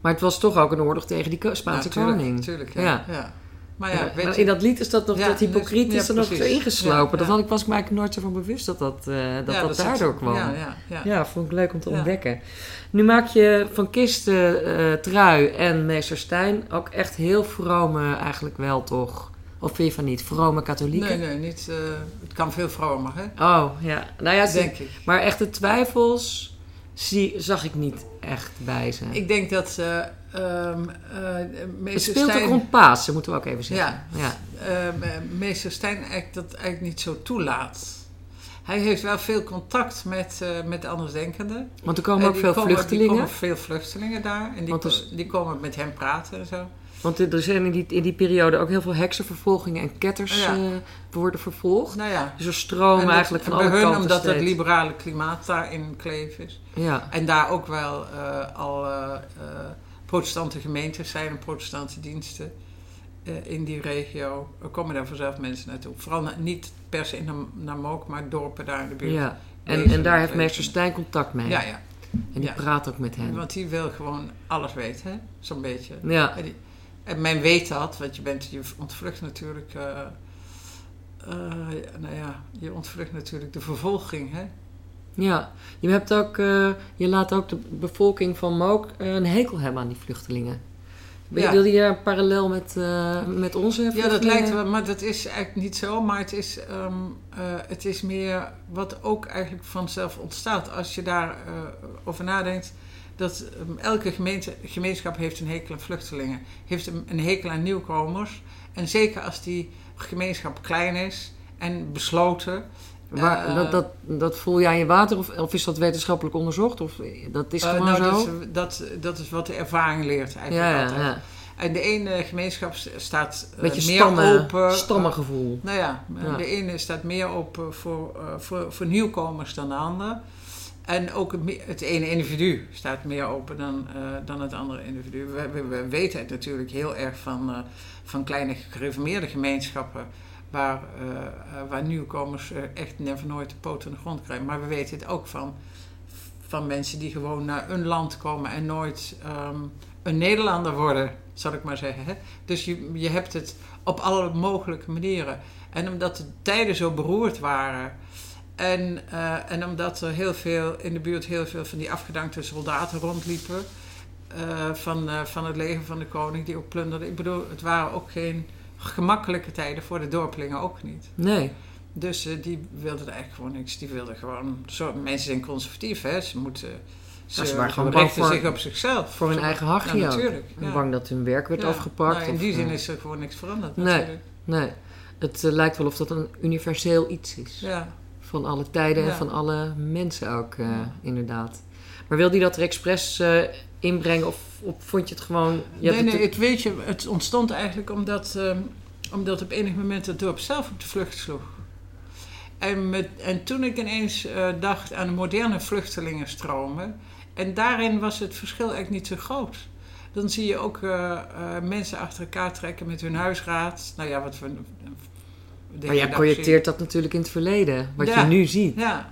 Maar het was toch ook een oorlog tegen die Spaanse Ja, tuurlijk, koning. tuurlijk, ja. Ja. ja. Maar ja, weet je, in dat lied is dat nog, dat hypocriet is er nog ingeslopen. Dat had ik, was ik me eigenlijk nooit zo van bewust dat dat, eh, dat, dat zit- daardoor kwam. Ja, ja, ja. Ja, vond ik leuk om te ontdekken. Nu maak je van Kisten, eh, Trui en Meester Stijn ook echt heel vrome, eigenlijk wel toch? Of vind je van niet? Vrome katholieken? Nee, nee, niet. eh, het kan veel vromer, hè? Oh, ja. Nou ja, ze- Denk ik. maar echte twijfels zie, zag ik niet echt bij ze. Ik denk dat ehm eh, het speelt ook rond Pasen, moeten we ook even zeggen. Ja. eh, meester Stijn eigenlijk dat eigenlijk niet zo toelaat. Hij heeft wel veel contact met, met andersdenkenden. Want er komen ook veel komen- Er vluchtelingen. komen veel vluchtelingen daar. En die, dus- die komen met hem praten en zo. Want er zijn in die, in die periode ook heel veel heksenvervolgingen en ketters Ja. eh, worden vervolgd. Nou ja. Dus er stromen dat- eigenlijk van alle hun kanten omdat het liberale klimaat daar in Kleef is. Ja, En daar ook wel eh, al eh, protestante gemeentes zijn en protestante diensten in die regio. Er komen daar vanzelf mensen naartoe. Vooral niet per se naar, naar Mook, maar dorpen daar in de buurt. ja. En, en daar heeft meester Stijn contact mee. ja. ja. En die praat ook met hen. Want die wil gewoon alles weten, hè? zo'n beetje. Ja, En, die- en men weet dat, want je, bent, je ontvlucht natuurlijk... eh, eh, nou ja, je ontvlucht natuurlijk de vervolging, hè? ja. Je, hebt ook, eh, je laat ook de bevolking van Mook een hekel hebben aan die vluchtelingen. Ja. Wil je een parallel met, met onze Ja, vluchtelingen? dat lijkt wel, maar dat is eigenlijk niet zo. Maar het is, ehm, eh, het is meer wat ook eigenlijk vanzelf ontstaat. Als je daarover over nadenkt, dat ehm, elke gemeente, gemeenschap heeft een hekel aan vluchtelingen. Heeft een, een hekel aan nieuwkomers. En zeker als die gemeenschap klein is en besloten. Waar, eh, dat, dat, dat voel aan je water of, of is dat wetenschappelijk onderzocht? Of eh, dat is eh, gewoon nou, zo? dat, is, dat, dat is wat de ervaring leert eigenlijk ja, altijd. ja. En de ene gemeenschap staat eh, Beetje meer stammen, open. stammengevoel. Nou ja, Ja. de ene staat meer open voor, eh, voor, voor nieuwkomers dan de ander. En ook het, ene individu staat meer open dan, eh, dan het andere individu. We, we, we weten het natuurlijk heel erg van, eh, van kleine gereformeerde gemeenschappen. Waar, eh, waar nieuwkomers echt never nooit de poot aan de grond krijgen. Maar we weten het ook van, van mensen die gewoon naar een land komen en nooit ehm, een Nederlander worden, zal ik maar zeggen. Hè? Dus je, je hebt het op alle mogelijke manieren. En omdat de tijden zo beroerd waren. En, eh, en omdat er heel veel in de buurt heel veel van die afgedankte soldaten rondliepen. eh, van, eh, van het leger van de koning, die ook plunderden. Ik bedoel, het waren ook geen gemakkelijke tijden voor de dorpelingen ook niet. Nee. Dus die wilden er eigenlijk gewoon niks. Die wilden gewoon... Zo, mensen zijn conservatief, hè. Ze moeten... Ze, ze waren gewoon bang voor- zich op zichzelf. Voor hun eigen hachje Ja, natuurlijk. Ja. Bang dat hun werk werd Ja. afgepakt. Nou, in of, die zin is er gewoon niks veranderd Nee. natuurlijk. Nee, het lijkt wel of dat een universeel iets is. Ja. Van alle tijden en Ja. van alle mensen ook, eh, Ja. inderdaad. Maar wilde hij dat er expres eh, inbrengen of, of vond je het gewoon... Je nee, nee, het- het, weet je, het ontstond eigenlijk omdat, ehm, omdat op enig moment het dorp zelf op de vlucht sloeg. En, met, en toen ik ineens eh, dacht aan de moderne vluchtelingenstromen, en daarin was het verschil eigenlijk niet zo groot. Dan zie je ook eh, eh, mensen achter elkaar trekken met hun huisraad. Nou ja, wat we. Maar jij projecteert dat natuurlijk in het verleden, wat Ja. je nu ziet. Ja,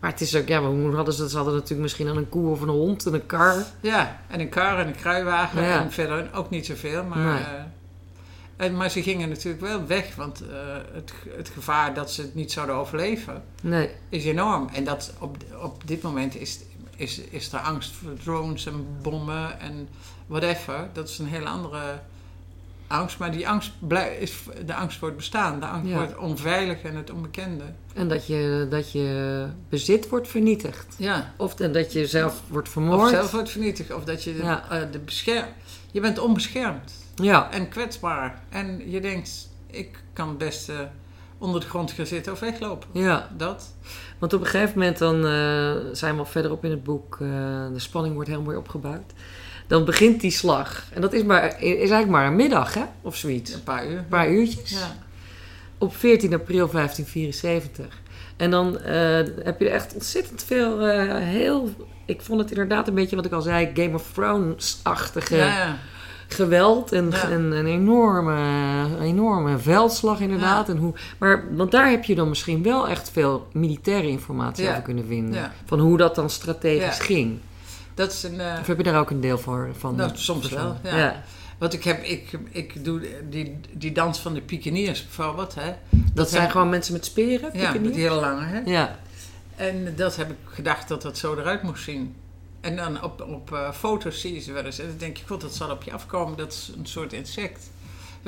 Maar het is ook, ja, hoe hadden ze dat? Ze hadden natuurlijk misschien aan een koe of een hond en een kar. ja, en een kar en een kruiwagen Ja. en verder ook niet zoveel. Maar, Nee. eh, en, maar ze gingen natuurlijk wel weg, want eh, het, het gevaar dat ze het niet zouden overleven Nee, is enorm. En dat op, op dit moment is, is, is er angst voor drones en bommen en whatever. Dat is een hele andere angst. Maar die angst is de angst voor het bestaan. De angst Ja. voor het onveilige en het onbekende. en dat je, dat je bezit wordt vernietigd. Ja. Of en dat je zelf wordt Of vermoord. zelf wordt vernietigd. Of dat je de, eh, de bescherm... Je bent onbeschermd. Ja, En kwetsbaar. En je denkt, ik kan het beste onder de grond gaan zitten of weglopen. ja. Dat. Want op een gegeven moment dan eh, zijn we al verderop in het boek. eh, de spanning wordt heel mooi opgebouwd. Dan begint die slag. En dat is, maar, is eigenlijk maar een middag, hè? Of zoiets. Een paar uur. Een paar uurtjes. Ja. Op 14 april 1574. En dan eh, heb je echt ontzettend veel, eh, heel... Ik vond het inderdaad een beetje, wat ik al zei, Game of Thrones-achtige Ja, ja. geweld. En en een enorme, enorme veldslag inderdaad. En hoe, maar, want daar heb je dan misschien wel echt veel militaire informatie over kunnen vinden. Van hoe dat dan strategisch ging. Dat is een... eh, Of heb je daar ook een deel voor, van? Nou, soms wel, ja. ja. Want ik heb, ik, ik doe die, die dans van de pikeniers bijvoorbeeld, hè. Dat zijn heb- gewoon mensen met speren? Ja, met die hele lange, hè. Ja. En dat heb ik gedacht dat dat zo eruit moest zien. En dan op, op eh, foto's zie je ze wel eens. En dan denk je, god, dat zal op je afkomen. Dat is een soort insect.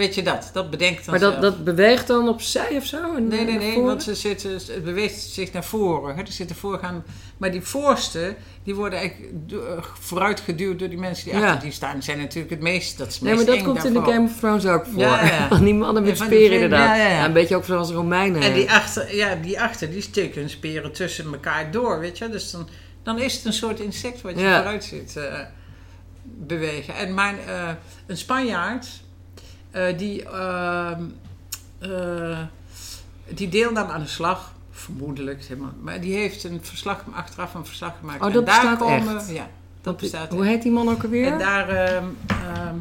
Weet je dat? Dat bedenkt dan Maar dat, zelf. dat beweegt dan opzij of zo? Nee, nee, nee, want ze zitten, het beweegt zich naar voren. Hè? Er zitten voorgaan, maar die voorste, die worden eigenlijk eh, vooruitgeduwd door die mensen die Ja. achter die staan. Die zijn natuurlijk het meest, dat is het Nee, maar dat komt in de. Game of Thrones ook voor. Ja, ja. Die mannen met speren inderdaad. ja, een beetje ook zoals Romeinen. En die achter, ja, die achter, die steken hun speren tussen elkaar door, weet je. Dus dan, dan is het een soort insect wat je vooruit ziet eh, bewegen. En mijn, eh, een Spanjaard, eh, die, eh, die deelnam aan de slag, vermoedelijk, helemaal, maar die heeft een verslag, achteraf een verslag gemaakt. Oh, En dat daar bestaat komen, echt? Ja, dat bestaat Hoe heet die man ook alweer? En daar, ehm, ehm,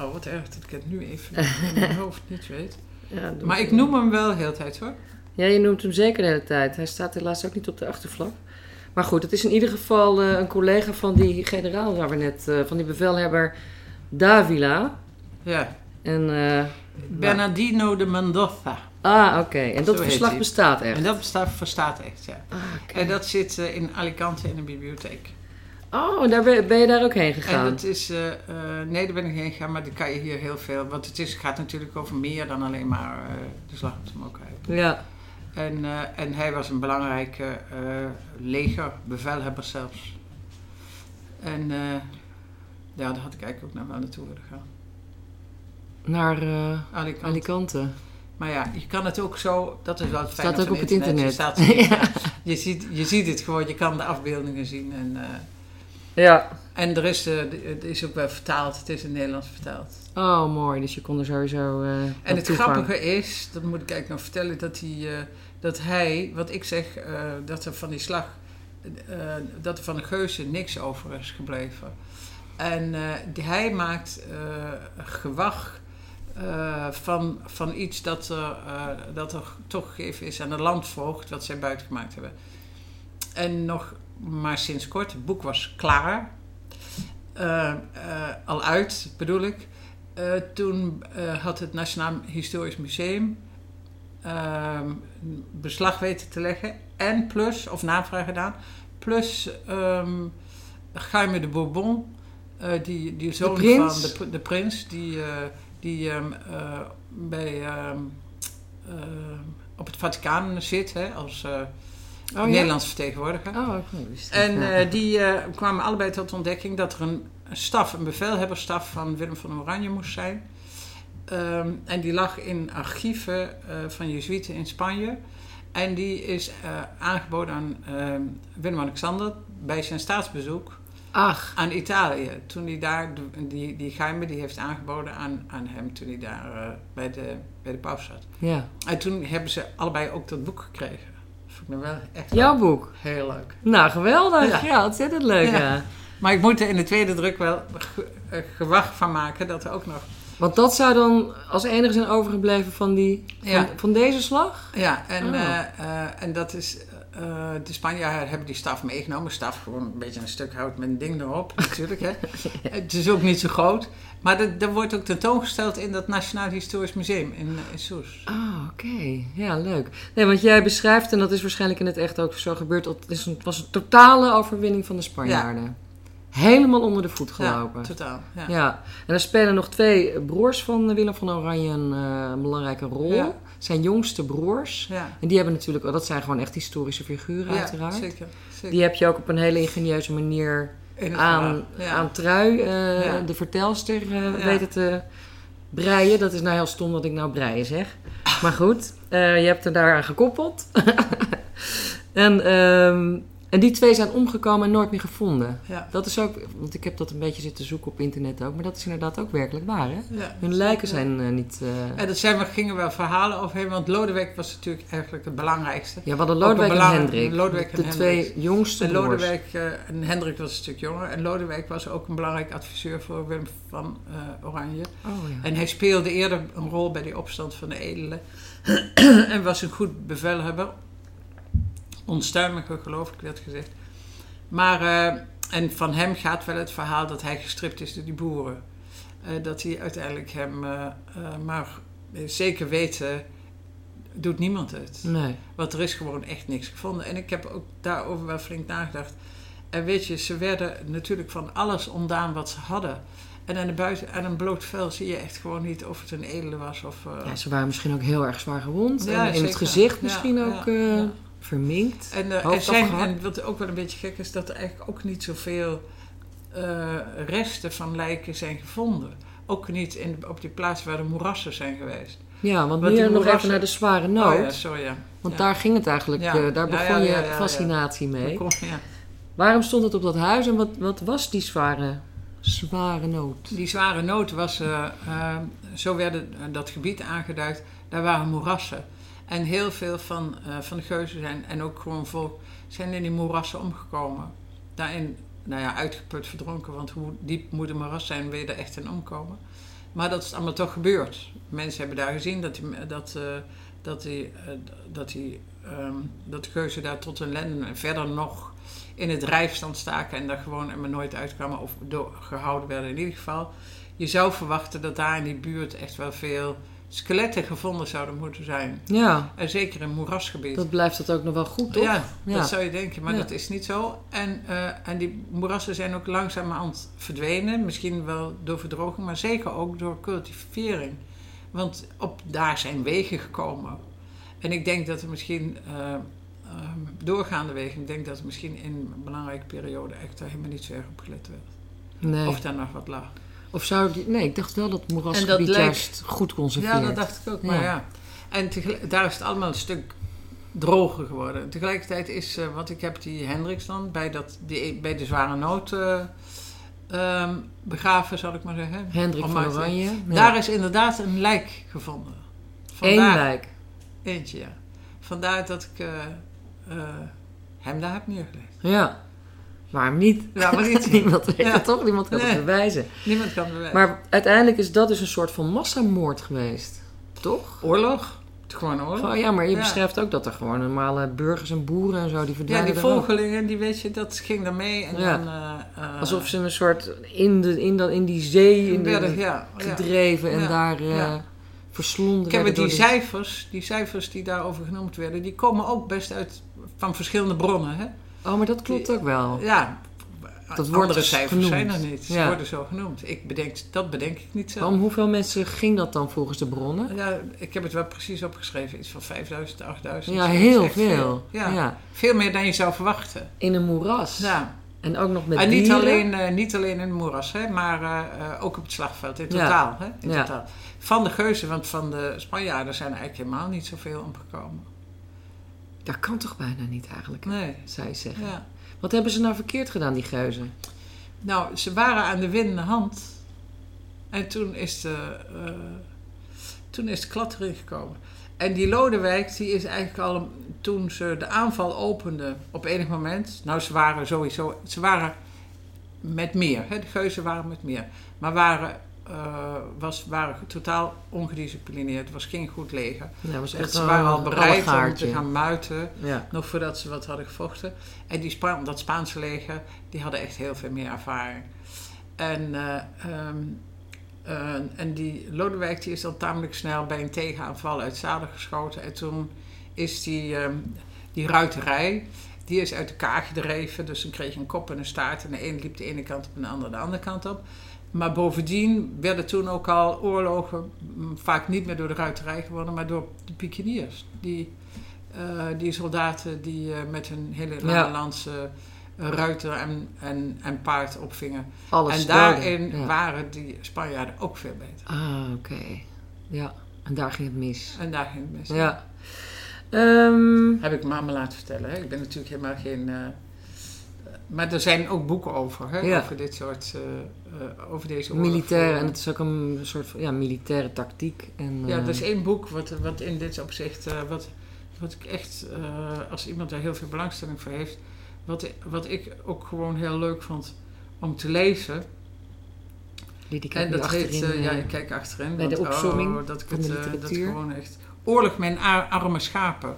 oh wat erg dat ik het nu even in mijn hoofd niet weet. Ja, Maar ik noem hem wel heel de tijd hoor. Ja, je noemt hem zeker de hele tijd. Hij staat helaas ook niet op de achterflap. Maar goed, het is in ieder geval eh, een collega van die generaal waar we net, van die bevelhebber Davila. Ja. En, eh, Bernardino de Mendoza. ah, oké. En dat Zo verslag bestaat echt. En dat bestaat, verstaat echt, ja. Ah. En dat zit eh, in Alicante in de bibliotheek. Oh, daar ben, ben je daar ook heen En gegaan? dat is, eh, nee, daar ben ik heen gegaan, maar dan kan je hier heel veel. Want het is, gaat natuurlijk over meer dan alleen maar de slag op de Mokkai. Ja. En, en hij was een belangrijke legerbevelhebber zelfs. En ja, daar had ik eigenlijk ook nog wel naartoe willen gaan. Naar eh, Alicante. Alicante. Maar ja, je kan het ook zo, dat is wel het fijne Staat ook van op het internet. staat internet. je, ziet, je ziet het gewoon, je kan de afbeeldingen zien. En, eh, Ja. en er is, eh, het is ook wel vertaald, het is in het Nederlands vertaald. Oh, mooi. Dus je kon er sowieso. eh En het grappige is, dat moet ik eigenlijk nog vertellen, dat hij, eh, dat hij wat ik zeg, eh, dat er van die slag, eh, dat er van de geuzen niks over is gebleven. En eh, die- hij maakt eh, gewag eh, van, van iets dat er, eh, dat er toegegeven is aan de landvoogd, wat zij buitengemaakt hebben. En nog maar sinds kort, het boek was klaar, eh, al uit bedoel ik. Toen had het Nationaal Historisch Museum ehm, beslag weten te leggen. En plus, of navraag gedaan. Plus Jaime de Bourbon, die, die zoon van de, de prins, die, die ehm, eh, bij ehm, ehm, op het Vaticaan zit hè, als eh Oh, ja? Nederlands vertegenwoordiger. Oh. En Ja. eh, die eh, kwamen allebei tot ontdekking dat er een staf, een bevelhebberstaf van Willem van Oranje moest zijn. Ehm, en die lag in archieven eh, van Jezuïeten in Spanje. En die is eh, aangeboden aan Willem-Alexander bij zijn staatsbezoek Ach, aan Italië. Toen hij daar, die, die geheime die heeft aangeboden aan, aan hem toen hij daar eh, bij, de, bij de paus zat. ja. En toen hebben ze allebei ook dat boek gekregen. Dat vond ik nou wel echt Jouw boek. heel leuk. Nou, geweldig. Ja, Ja. ontzettend leuk. Ja. Ja. Maar ik moet er in de tweede druk wel eh, gewacht van maken dat er ook nog. Want dat zou dan als enige zijn overgebleven van, die, van, Ja. van deze slag? Ja, en, Oh. eh, en dat is. Eh, de Spanjaarden hebben die staf meegenomen. Staf gewoon een beetje een stuk hout met een ding erop, natuurlijk. Hè. Het is ook niet zo groot. Maar dat, dat wordt ook tentoongesteld in dat Nationaal Historisch Museum in, in Soes. Ah, oké. Ja, leuk. Nee, want jij beschrijft, en dat is waarschijnlijk in het echt ook zo gebeurd, dat het een- was een totale overwinning van de Spanjaarden. Helemaal onder de voet gelopen. Ja, totaal. Ja. Ja, en er spelen nog twee broers van Willem van Oranje een eh, belangrijke rol. Ja. Zijn jongste broers. Ja. En die hebben natuurlijk, dat zijn gewoon echt historische figuren Ja, uiteraard. zeker. zeker. Die heb je ook op een hele ingenieuze manier aan, aan Trui, eh, de vertelster, Ja. weten te breien. Dat is nou heel stom dat ik nou breien zeg. Maar goed, eh, je hebt er daaraan gekoppeld. en, ehm, en die twee zijn omgekomen en nooit meer gevonden. Ja. Dat is ook, want ik heb dat een beetje zitten zoeken op internet ook. Maar dat is inderdaad ook werkelijk waar, hè? Ja. Hun lijken zijn eh, niet... eh, En dat zijn, we gingen wel verhalen overheen, want Lodewijk was natuurlijk eigenlijk het belangrijkste. ja, we hadden ook een Lodewijk en Hendrik. Lodewijk en de twee jongste En. Lodewijk eh, en Hendrik was een stuk jonger. En Lodewijk was ook een belangrijk adviseur voor Willem van eh, Oranje. Oh ja. En hij speelde eerder een rol bij die opstand van de edelen. en was een goed bevelhebber. Onstuimige, geloof ik, werd gezegd. Maar, eh, en van hem gaat wel het verhaal dat hij gestript is door die boeren. Eh, dat hij uiteindelijk hem, eh, maar zeker weten, doet niemand het. Nee. Want er is gewoon echt niks gevonden. En ik heb ook daarover wel flink nagedacht. En weet je, ze werden natuurlijk van alles ontdaan wat ze hadden. En aan, de buiten, aan een bloot vel zie je echt gewoon niet of het een edele was of... Ja, ze waren misschien ook heel erg zwaar gewond. Ja, en in het gezicht misschien ja, ook. Verminkt. En, er Hoofd zijn, en wat ook wel een beetje gek is, dat er eigenlijk ook niet zoveel eh resten van lijken zijn gevonden. Ook niet in, op die plaats waar de moerassen zijn geweest. Ja, want Want meer nog moerassen- even naar de zware nood. Oh ja, sorry ja. Want Ja. daar ging het eigenlijk, daar begon je fascinatie mee. Waarom stond het op dat huis en wat, wat was die zware, zware nood? Die zware nood was, eh, zo werd dat gebied aangeduid, daar waren moerassen. En heel veel van, eh, van de geuzen zijn, en ook gewoon volk, zijn in die moerassen omgekomen. Daarin, nou ja, uitgeput, verdronken, want hoe diep moet een moeras zijn, wil je er echt in omkomen. Maar dat is allemaal toch gebeurd. Mensen hebben daar gezien dat die, dat, eh, dat die, eh, dat die, ehm, dat de geuzen daar tot hun lenden en verder nog in het drijfstand staken en daar gewoon er maar nooit uitkwamen of gehouden werden in ieder geval. Je zou verwachten dat daar in die buurt echt wel veel skeletten gevonden zouden moeten zijn. Ja, En zeker in moerasgebied. dat blijft het ook nog wel goed, toch? Ja, Ja. dat zou je denken, maar Ja. dat is niet zo. En, eh, en die moerassen zijn ook langzamerhand verdwenen. Misschien wel door verdroging, maar zeker ook door cultivering. Want op, daar zijn wegen gekomen. En ik denk dat er misschien, eh, ehm, doorgaande wegen, ik denk dat er misschien in een belangrijke periode echt daar helemaal niet zo erg op gelet werd. Nee. Of daar nog wat lag. Of zou die... Nee, ik dacht wel dat moerasgebied dat juist goed conserveert. Ja, dat dacht ik ook. Maar Ja. ja. En tegelijk- daar is het allemaal een stuk droger geworden. Tegelijkertijd is, eh wat ik heb die Hendricks dan bij, dat, die, bij de zware nood ehm, begraven, zal ik maar zeggen. Hendrik van Oranje. Ja. Daar is inderdaad een lijk gevonden. Eén lijk. Eentje, ja. Vandaar dat ik eh, hem daar heb neergelegd. Ja. Waarom niet? Ja, maar niet. Niemand weet Ja. het toch? Niemand kan het bewijzen. Niemand kan bewijzen. Maar uiteindelijk is dat dus een soort van massamoord geweest. Toch? Oorlog? Het is gewoon oorlog. Gewoon, ja, maar je Ja. beschrijft ook dat er gewoon normale burgers en boeren en zo, die Ja, verdwijnen die er ook. volgelingen, die weet je, dat ging daar mee. En Ja. dan, eh, eh, Alsof ze een soort in, de, in, dat, in die zee in de, ja, ja. gedreven en Ja, daar eh, ja. verslonden werden die de- cijfers, die cijfers die daarover genoemd werden, die komen ook best uit van verschillende bronnen. Hè? Oh, maar dat klopt ook wel. Ja, Dat Andere cijfers genoemd. zijn er niet. Ze Ja. worden zo genoemd. Ik bedenk, dat bedenk ik niet zelf. Om hoeveel mensen ging dat dan volgens de bronnen? Ja, ik heb het wel precies opgeschreven. Iets van 5000, 8000. Ja, heel echt veel. Ja. Ja. Veel meer dan je zou verwachten. In een moeras. Ja. En ook nog met en niet dieren. alleen, eh, niet alleen in het moeras, hè, maar eh, ook op het slagveld. In Ja. totaal. Hè, in totaal. Van de geuzen, want van de Spanjaarden zijn er eigenlijk helemaal niet zoveel omgekomen. Dat kan toch bijna niet eigenlijk, Nee. zou je zeggen. Ja. Wat hebben ze nou verkeerd gedaan, die geuzen? Nou, ze waren aan de winnende hand. En toen is de, eh, toen is de klad erin gekomen. En die Lodewijk, die is eigenlijk al toen ze de aanval openden op enig moment. Nou, ze waren sowieso, ze waren met meer. Hè? De geuzen waren met meer. Maar waren, eh, was, waren totaal ongedisciplineerd. Het was geen goed leger. Ja, was Echt, echt ze waren al een bereid om te gaan muiten. Ja. Nog voordat ze wat hadden gevochten. En die dat Spaanse leger, die hadden echt heel veel meer ervaring. En, eh, ehm, eh, en die Lodewijk die is dan tamelijk snel bij een tegenaanval uit zadel geschoten. En toen is die, ehm, die ruiterij, die is uit elkaar gedreven. Dus dan kreeg je een kop en een staart. En de ene liep de ene kant op en de andere de andere kant op. Maar bovendien werden toen ook al oorlogen vaak niet meer door de ruiterij gewonnen, maar door de pikeniers. Die, eh, die soldaten die eh, met hun hele lange eh, ruiter en, en, en paard opvingen. Alles en daarin Ja. waren die Spanjaarden ook veel beter. Ah, oké. Ja, en daar ging het mis. En daar ging het mis. Ja. Ehm, Heb ik mama laten vertellen. Hè? Ik ben natuurlijk helemaal geen. Eh, maar er zijn ook boeken over, hè? Ja. over dit soort. eh, eh, over deze oorlog. militair, en het is ook een soort van ja, militaire tactiek. En, Ja, eh, er is één boek wat, wat in dit opzicht. eh, wat, wat ik echt. eh, als iemand daar heel veel belangstelling voor heeft. Wat, wat ik ook gewoon heel leuk vond om te lezen. die, die En dat heet. eh, ja, eh, ik kijk achterin. bij de opzomming oh, dat ik het, eh, dat gewoon echt. Oorlog a- arme schapen.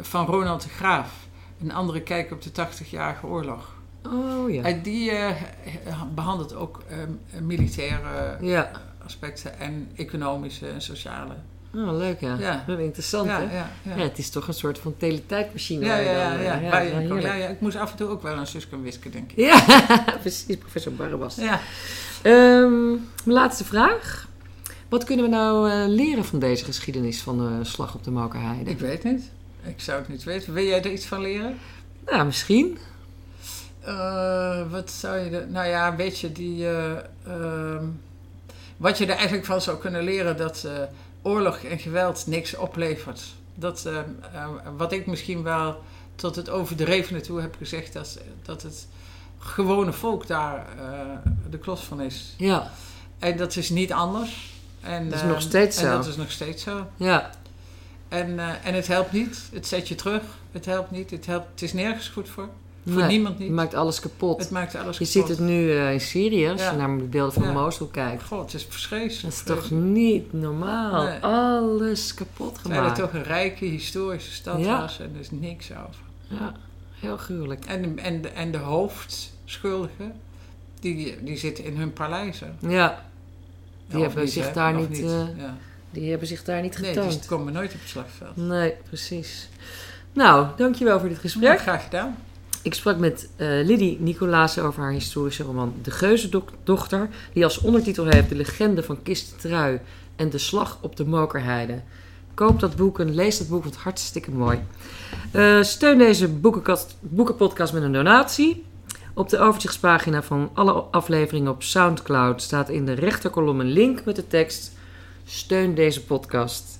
Van Ronald de Graaf. Een andere kijk op de 80-jarige oorlog. Oh ja. En die eh, behandelt ook eh, militaire Ja. aspecten en economische en sociale. Oh, leuk ja. Ja. Wel interessant ja, hè? ja, het is toch een soort van teletijdmachine. Ja, eh, ja. ja, ik moest af en toe ook wel aan en Wiske denken. Ja, precies, professor Barabas. Ja. Ehm, mijn laatste vraag. Wat kunnen we nou eh, leren van deze geschiedenis van de slag op de Mokerheide? Ik weet niet. Ik zou het niet weten. Wil jij er iets van leren? Nou, misschien. Eh, wat zou je er... Nou ja, weet je, die... eh, ehm, wat je er eigenlijk van zou kunnen leren... dat eh, oorlog en geweld niks oplevert. Dat, eh, eh, wat ik misschien wel tot het overdrevene toe heb gezegd... dat, dat het gewone volk daar de klos van is. Ja, En dat is niet anders. En, Dat is nog steeds En zo. dat is nog steeds zo. ja. En, en het helpt niet. Het zet je terug. Het helpt niet. Het, helpt, het is nergens goed voor. Voor Nee, niemand niet. Het maakt alles kapot. Het maakt alles je kapot. ziet het nu eh, in Syrië, als Ja. je naar de beelden van Ja. Mosul kijkt. God, het is vreselijk. Dat is toch niet normaal? Nee. Alles kapot Terwijl het gemaakt. toch een rijke historische stad Ja. was en er is niks over. Ja, heel gruwelijk. En, de- en, en de hoofdschuldigen, die, die zitten in hun paleizen. Ja, die hebben zich hè? daar Of niet, eh, die hebben zich daar niet Nee, getoond. die komen nooit op het slagveld. Nee, precies. Nou, dankjewel voor dit gesprek. graag gedaan. Ik sprak met eh Lidie Nicolaas over haar historische roman De Geuzendochter, die als ondertitel heeft De legende van Kist Trui en De slag op de Mokerheide. Koop dat boek en lees dat boek, want hartstikke mooi. Eh, steun deze boekenpodcast met een donatie. Op de overzichtspagina van alle afleveringen op Soundcloud staat in de rechterkolom een link met de tekst Steun deze podcast.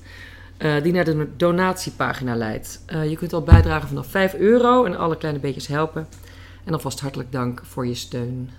Eh, die naar de donatiepagina leidt. Eh, je kunt al bijdragen vanaf 5 euro en alle kleine beetjes helpen. En alvast hartelijk dank voor je steun.